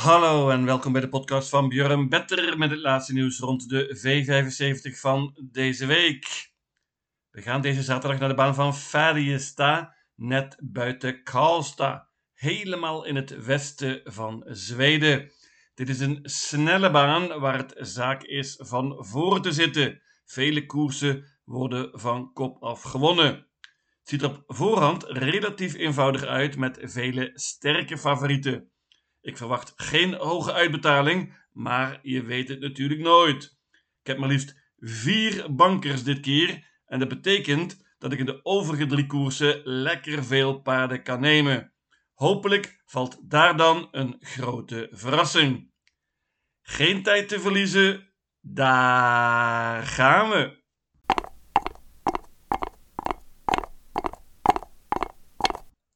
Hallo en welkom bij de podcast van Björn Better met het laatste nieuws rond de V75 van deze week. We gaan deze zaterdag naar de baan van Färjestad, net buiten Karlstad, helemaal in het westen van Zweden. Dit is een snelle baan waar het zaak is van voor te zitten. Vele koersen worden van kop af gewonnen. Het ziet er op voorhand relatief eenvoudig uit met vele sterke favorieten. Ik verwacht geen hoge uitbetaling, maar je weet het natuurlijk nooit. Ik heb maar liefst vier bankers dit keer en dat betekent dat ik in de overige drie koersen lekker veel paarden kan nemen. Hopelijk valt daar dan een grote verrassing. Geen tijd te verliezen, daar gaan we.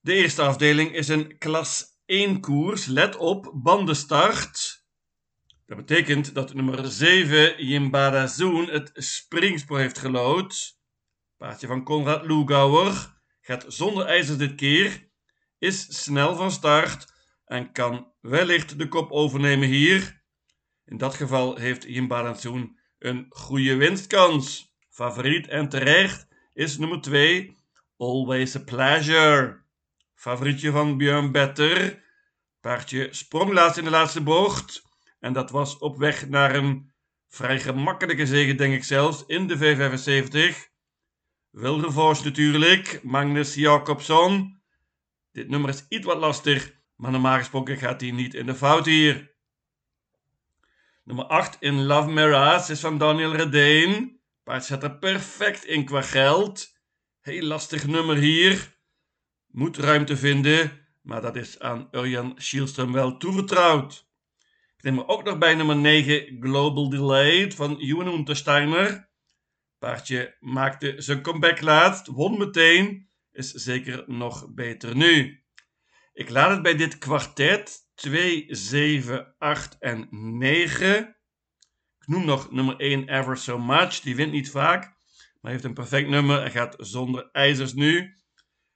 De eerste afdeling is een klas 1 koers. Let op, bandenstart. Dat betekent dat nummer 7, Jimbada Zoon, het springspoor heeft gelood. Paardje van Konrad Lugauer gaat zonder ijzers dit keer, is snel van start en kan wellicht de kop overnemen hier. In dat geval heeft Jimbada Zoon een goede winstkans. Favoriet en terecht is nummer 2, Always a Pleasure. Favorietje van Björn Better. Paardje sprong laatst in de laatste bocht. En dat was op weg naar een vrij gemakkelijke zege, denk ik zelfs, in de V75. Wildervos natuurlijk, Magnus Jacobson. Dit nummer is iets wat lastig, maar normaal gesproken gaat hij niet in de fout hier. Nummer 8 in Love Mirage is van Daniel Redeen. Paard zet er perfect in qua geld. Heel lastig nummer hier moet ruimte vinden, maar dat is aan Urjan Schielström wel toevertrouwd. Ik neem er ook nog bij nummer 9 Global Delayed van Johan Untersteiner. Paardje maakte zijn comeback laatst, won meteen, is zeker nog beter nu. Ik laat het bij dit kwartet 2, 7, 8 en 9. Ik noem nog nummer 1 Ever So Much, die wint niet vaak, maar heeft een perfect nummer en gaat zonder ijzers nu.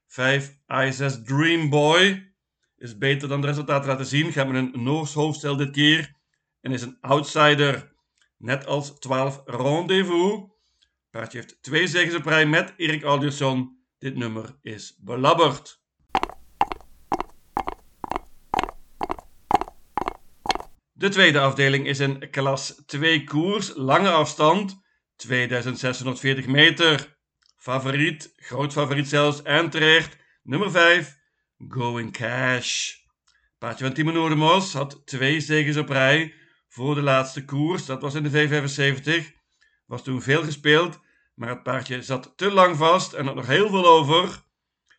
5. ISS Dream Boy is beter dan de resultaten laten zien. Gaat met een Noors hoofdstel dit keer. En is een outsider. Net als 12 Rendezvous. Paardje heeft twee zegens op rij met Erik Aldiusson. Dit nummer is belabberd. De tweede afdeling is een klas 2 koers, lange afstand, 2640 meter. Favoriet, groot favoriet zelfs, en terecht. Nummer 5, Going Cash. Paardje van Timo Noordemos had twee zegens op rij voor de laatste koers. Dat was in de V75. Was toen veel gespeeld, maar het paardje zat te lang vast en had nog heel veel over.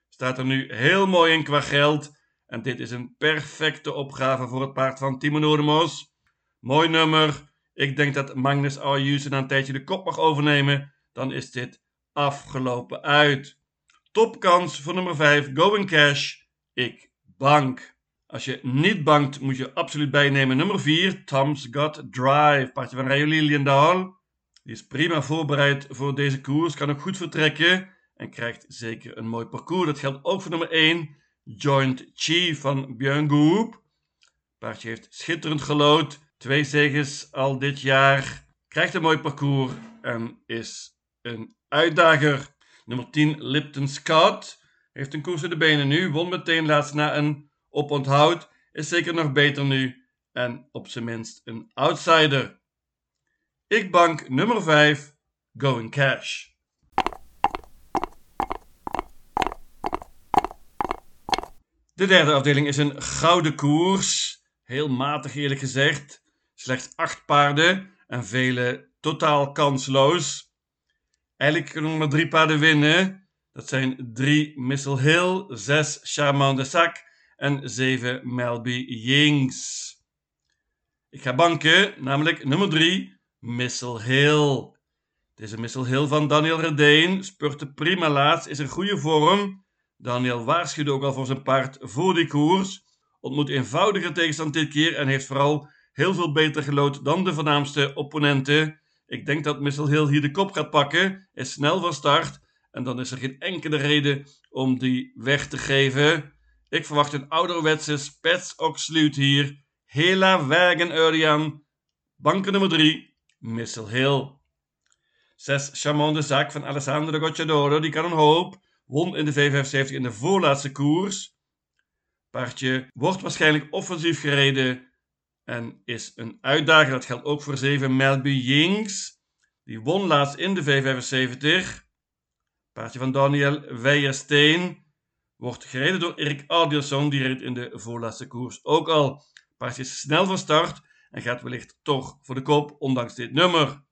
Staat er nu heel mooi in qua geld. En dit is een perfecte opgave voor het paard van Timo Noordemos. Mooi nummer. Ik denk dat Magnus Ayusen na een tijdje de kop mag overnemen. Dan is dit afgelopen uit. Topkans voor nummer 5, Going Cash. Ik bank. Als je niet bankt, moet je absoluut bijnemen nummer 4, Tom's Got Drive. Partje van Rayo Liliendaal. Die is prima voorbereid voor deze koers, kan ook goed vertrekken en krijgt zeker een mooi parcours. Dat geldt ook voor nummer 1, Joint Chief van Björn Goop. Paardje heeft schitterend gelood, twee zegens al dit jaar, krijgt een mooi parcours en is een uitdager. Nummer 10, Lipton Scott. Heeft een koers in de benen nu. Won meteen laatst na een oponthoud. Is zeker nog beter nu. En op zijn minst een outsider. Ik bank nummer 5, Going Cash. De derde afdeling is een gouden koers. Heel matig eerlijk gezegd. Slechts acht paarden en vele totaal kansloos. Eigenlijk kunnen we maar drie paarden winnen. Dat zijn drie Missile Hill, zes Charmant de Sac en zeven Melby Yings. Ik ga banken, namelijk nummer drie, Missile Hill. Deze Missile Hill van Daniel Redeen spurte prima laatst, is in goede vorm. Daniel waarschuwde ook al voor zijn paard voor die koers. Ontmoet eenvoudiger tegenstand dit keer en heeft vooral heel veel beter gelood dan de voornaamste opponenten. Ik denk dat Missile Hill hier de kop gaat pakken, is snel van start en dan is er geen enkele reden om die weg te geven. Ik verwacht een ouderwetse Spets Oxluit hier. Hela Wagen Örjan. Banken nummer 3, Missile Hill. 6 Chamon de Zaak van Alessandro Gocciadoro, die kan een hoop. Won in de V75 in de voorlaatste koers. Paardje wordt waarschijnlijk offensief gereden en is een uitdager. Dat geldt ook voor 7 Melby Jinks. Die won laatst in de V75. Paardje van Daniel Weijersteen wordt gereden door Erik Adielson. Die reed in de voorlaatste koers ook al. Paardje is snel van start en gaat wellicht toch voor de kop, ondanks dit nummer.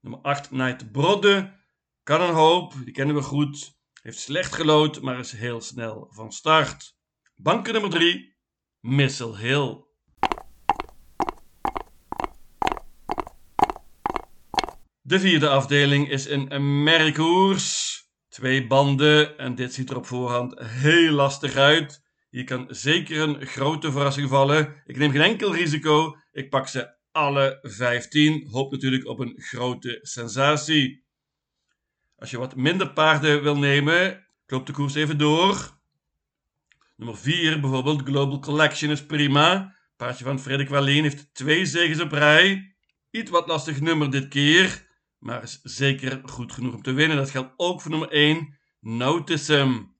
Nummer 8, Night Brodde. Kan hoop, die kennen we goed. Heeft slecht gelood, maar is heel snel van start. Banken nummer 3, Missile Hill. De vierde afdeling is een merkkoers. Twee banden en dit ziet er op voorhand heel lastig uit. Hier kan zeker een grote verrassing vallen. Ik neem geen enkel risico. Ik pak ze alle 15. Hoop natuurlijk op een grote sensatie. Als je wat minder paarden wil nemen, klopt de koers even door. Nummer 4 bijvoorbeeld, Global Collection is prima. Paardje van Frederik Wallien heeft twee zegens op rij. Iets wat lastig nummer dit keer, maar is zeker goed genoeg om te winnen. Dat geldt ook voor nummer 1, Notice Him.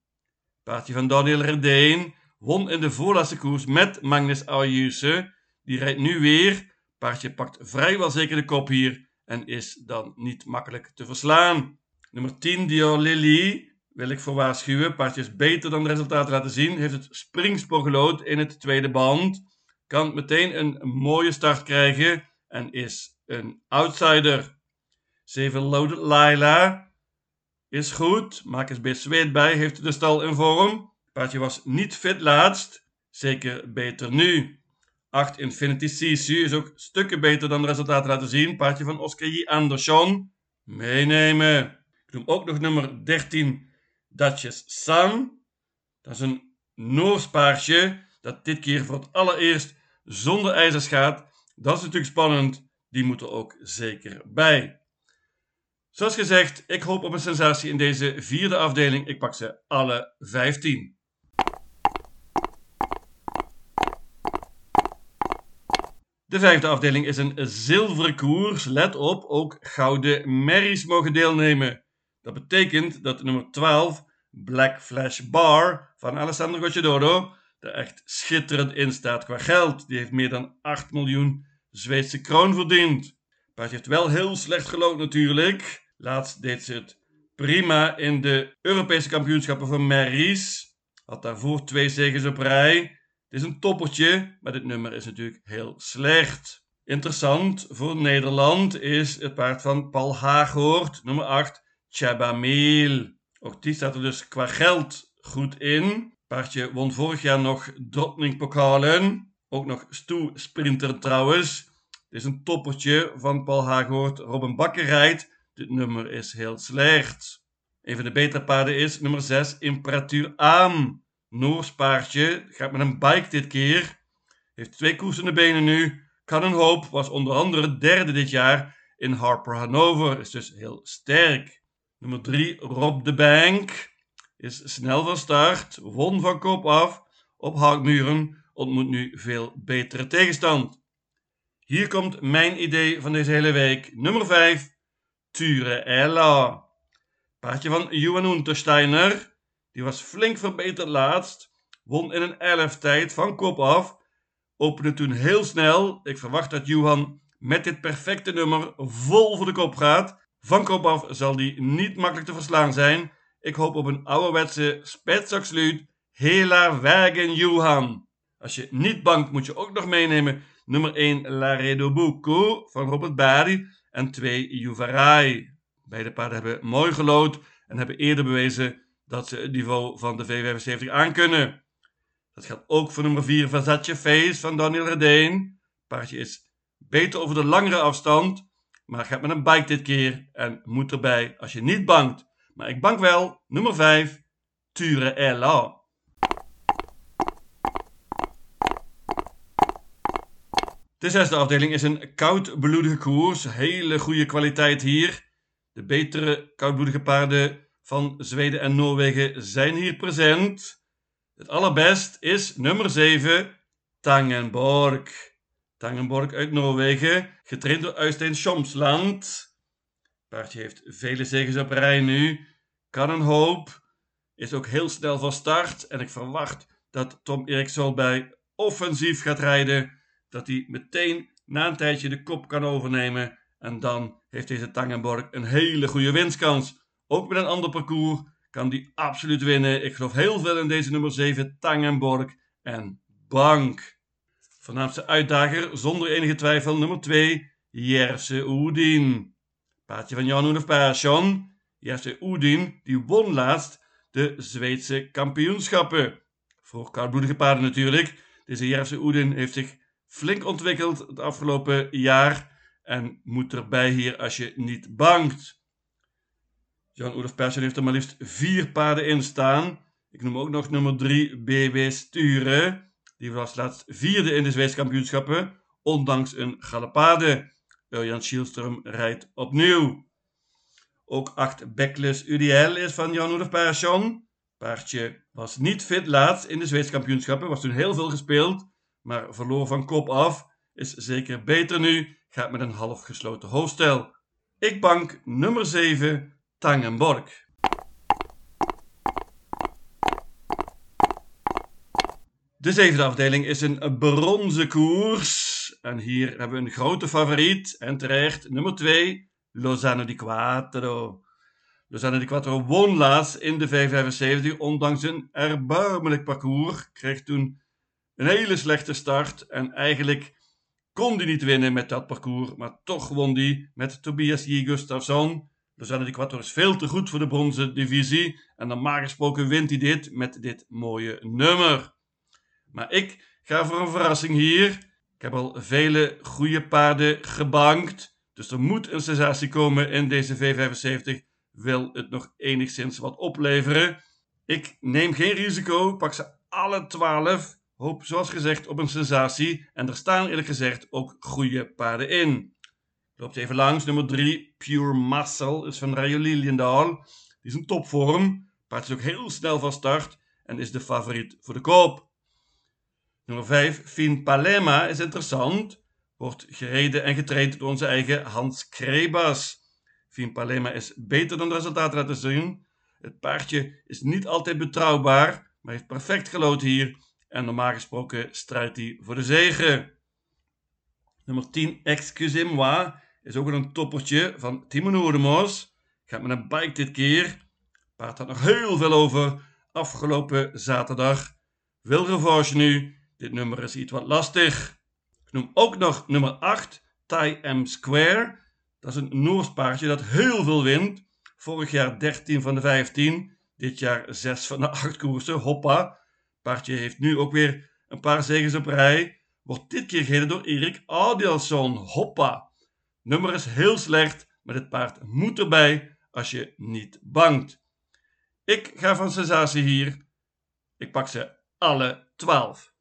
Paardje van Daniel Redeen won in de voorlaatste koers met Magnus Ayuse. Die rijdt nu weer. Paardje pakt vrijwel zeker de kop hier en is dan niet makkelijk te verslaan. Nummer 10, Dior Lily, wil ik voor waarschuwen. Paardje is beter dan de resultaten laten zien. Heeft het springspoor gelood in het tweede band. Kan meteen een mooie start krijgen en is een outsider. 7 Loaded Laila is goed. Maak eens bij zweet bij. Heeft de stal in vorm. Paardje was niet fit laatst. Zeker beter nu. 8 Infinity Sisu is ook stukken beter dan de resultaten laten zien. Paardje van Oscar J. Anderson. Meenemen. Ik noem ook nog nummer 13 Duchess Sun. Dat is een Noors paardje dat dit keer voor het allereerst zonder ijzers gaat. Dat is natuurlijk spannend. Die moeten ook zeker bij. Zoals gezegd, ik hoop op een sensatie in deze vierde afdeling. Ik pak ze alle 15. De vijfde afdeling is een zilveren koers. Let op, ook gouden merries mogen deelnemen. Dat betekent dat nummer 12, Black Flash Bar van Alessandro Gocciadoro, er echt schitterend in staat qua geld. Die heeft meer dan 8 miljoen Zweedse kroon verdiend. Maar heeft wel heel slecht gelopen natuurlijk. Laatst deed ze het prima in de Europese kampioenschappen van Maries. Had daarvoor twee zegens op rij. Het is een toppertje, maar dit nummer is natuurlijk heel slecht. Interessant voor Nederland is het paard van Paul Haaghoort, nummer 8, Chabameel. Ook die staat er dus qua geld goed in. Paardje won vorig jaar nog Drottning Pokalen. Ook nog Stoe Sprinter trouwens. Het is een toppertje van Paul Haaghoort. Robin Bakker rijdt. Dit nummer is heel slecht. Een van de betere paarden is nummer 6, Imperatuur aan. Noors paardje, gaat met een bike dit keer. Heeft twee koers de benen nu. Kan een hoop, was onder andere derde dit jaar in Harper Hanover. Is dus heel sterk. Nummer 3, Rob de Bank. Is snel van start, won van kop af. Op houtmuren ontmoet nu veel betere tegenstand. Hier komt mijn idee van deze hele week. Nummer 5, Ture Ella. Paardje van Johan Untersteiner. Die was flink verbeterd laatst. Won in een 11 tijd van kop af. Opende toen heel snel. Ik verwacht dat Johan met dit perfecte nummer vol voor de kop gaat. Van kop af zal die niet makkelijk te verslaan zijn. Ik hoop op een ouderwetse spetsaksluut. Hela Wagen Johan. Als je niet bankt moet je ook nog meenemen nummer 1 Laredo Bucco van Robert Bari en 2 Juvarai. Beide paarden hebben mooi gelood en hebben eerder bewezen dat ze het niveau van de V75 aankunnen. Dat geldt ook voor nummer 4 Versace Face van Daniel Redeen. Paardje is beter over de langere afstand, maar gaat met een bike dit keer en moet erbij als je niet bangt. Maar ik bank wel, nummer 5, Ture Ella. De zesde afdeling is een koudbloedige koers. Hele goede kwaliteit hier. De betere koudbloedige paarden van Zweden en Noorwegen zijn hier present. Het allerbest is nummer 7, Tangenborg. Tangenborg uit Noorwegen, getraind door Uystein Schomsland. Paardje heeft vele zegens op rij nu, kan een hoop, is ook heel snel van start en ik verwacht dat Tom Eriksson bij offensief gaat rijden, dat hij meteen na een tijdje de kop kan overnemen en dan heeft deze Tangenborg een hele goede winstkans. Ook met een ander parcours kan die absoluut winnen. Ik geloof heel veel in deze nummer 7 Tangenborg en Bank. Voornaamste uitdager zonder enige twijfel nummer 2 Jerse Oedin. Paardje van Jan of Persson. Jerse Oedin die won laatst de Zweedse kampioenschappen. Voor koudbloedige paarden natuurlijk. Deze Jerse Oedin heeft zich flink ontwikkeld het afgelopen jaar en moet erbij hier als je niet bangt. Jan-Oelof Persson heeft er maar liefst vier paarden in staan. Ik noem ook nog nummer 3 BW Sturen. Die was laatst vierde in de Zweedse kampioenschappen, ondanks een galopade. Jan Schielström rijdt opnieuw. Ook 8 Backless UDL is van Jan-Oelof Persson. Paardje was niet fit laatst in de Zweedse kampioenschappen, was toen heel veel gespeeld, maar verloor van kop af. Is zeker beter nu, gaat met een half gesloten hoofdstel. Ik bank nummer 7 Tangenborg. De zevende afdeling is een bronzen koers. En hier hebben we een grote favoriet. En terecht, nummer 2, Lozano di Quattro. Lozano di Quattro won laatst in de 575, ondanks een erbarmelijk parcours. Kreeg toen een hele slechte start. En eigenlijk kon hij niet winnen met dat parcours. Maar toch won hij met Tobias J. Gustafsson. Lozano di Quattro is veel te goed voor de bronzen divisie. En normaal gesproken wint hij dit met dit mooie nummer. Maar ik ga voor een verrassing hier. Ik heb al vele goede paarden gebankt. Dus er moet een sensatie komen in deze V75. Wil het nog enigszins wat opleveren? Ik neem geen risico. Pak ze alle 12. Hoop zoals gezegd op een sensatie. En er staan eerlijk gezegd ook goede paarden in. Loopt even langs. Nummer 3, Pure Muscle, is van Rayo Liliendaal. Die is een topvorm. Paard is ook heel snel van start en is de favoriet voor de koop. Nummer 5, Fin Palema, is interessant. Wordt gereden en getraind door onze eigen Hans Krebas. Fin Palema is beter dan de resultaten laten zien. Het paardje is niet altijd betrouwbaar, maar heeft perfect gelood hier. En normaal gesproken strijdt hij voor de zegen. Nummer 10, Excusez-moi, is ook een toppertje van Timo Noordemos. Gaat met een bike dit keer. Paard had nog heel veel over afgelopen zaterdag. Wil revanche nu. Dit nummer is iets wat lastig. Ik noem ook nog nummer 8, Tai M Square. Dat is een Noors paardje dat heel veel wint. Vorig jaar 13 van de 15. Dit jaar 6 van de 8 koersen. Hoppa. Paardje heeft nu ook weer een paar zegens op rij. Wordt dit keer gereden door Erik Adielson. Hoppa. Nummer is heel slecht, maar dit paard moet erbij als je niet bangt. Ik ga van sensatie hier. Ik pak ze alle 12.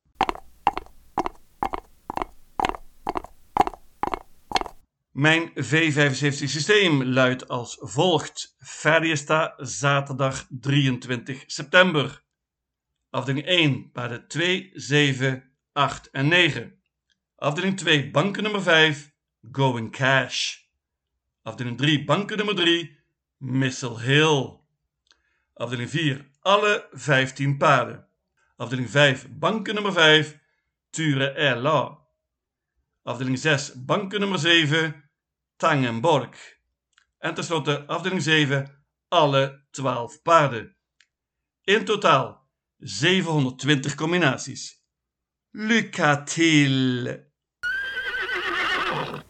Mijn V75 systeem luidt als volgt. Ferdiesta zaterdag 23 september. Afdeling 1, paarden 2, 7, 8 en 9. Afdeling 2, banken nummer 5, Going Cash. Afdeling 3, banken nummer 3, Missile Hill. Afdeling 4, alle 15 paarden. Afdeling 5, banken nummer 5, Ture Ella. Afdeling 6, banken nummer 7, Tangenborg. En tenslotte afdeling 7, alle 12 paarden. In totaal 720 combinaties. Lycka till!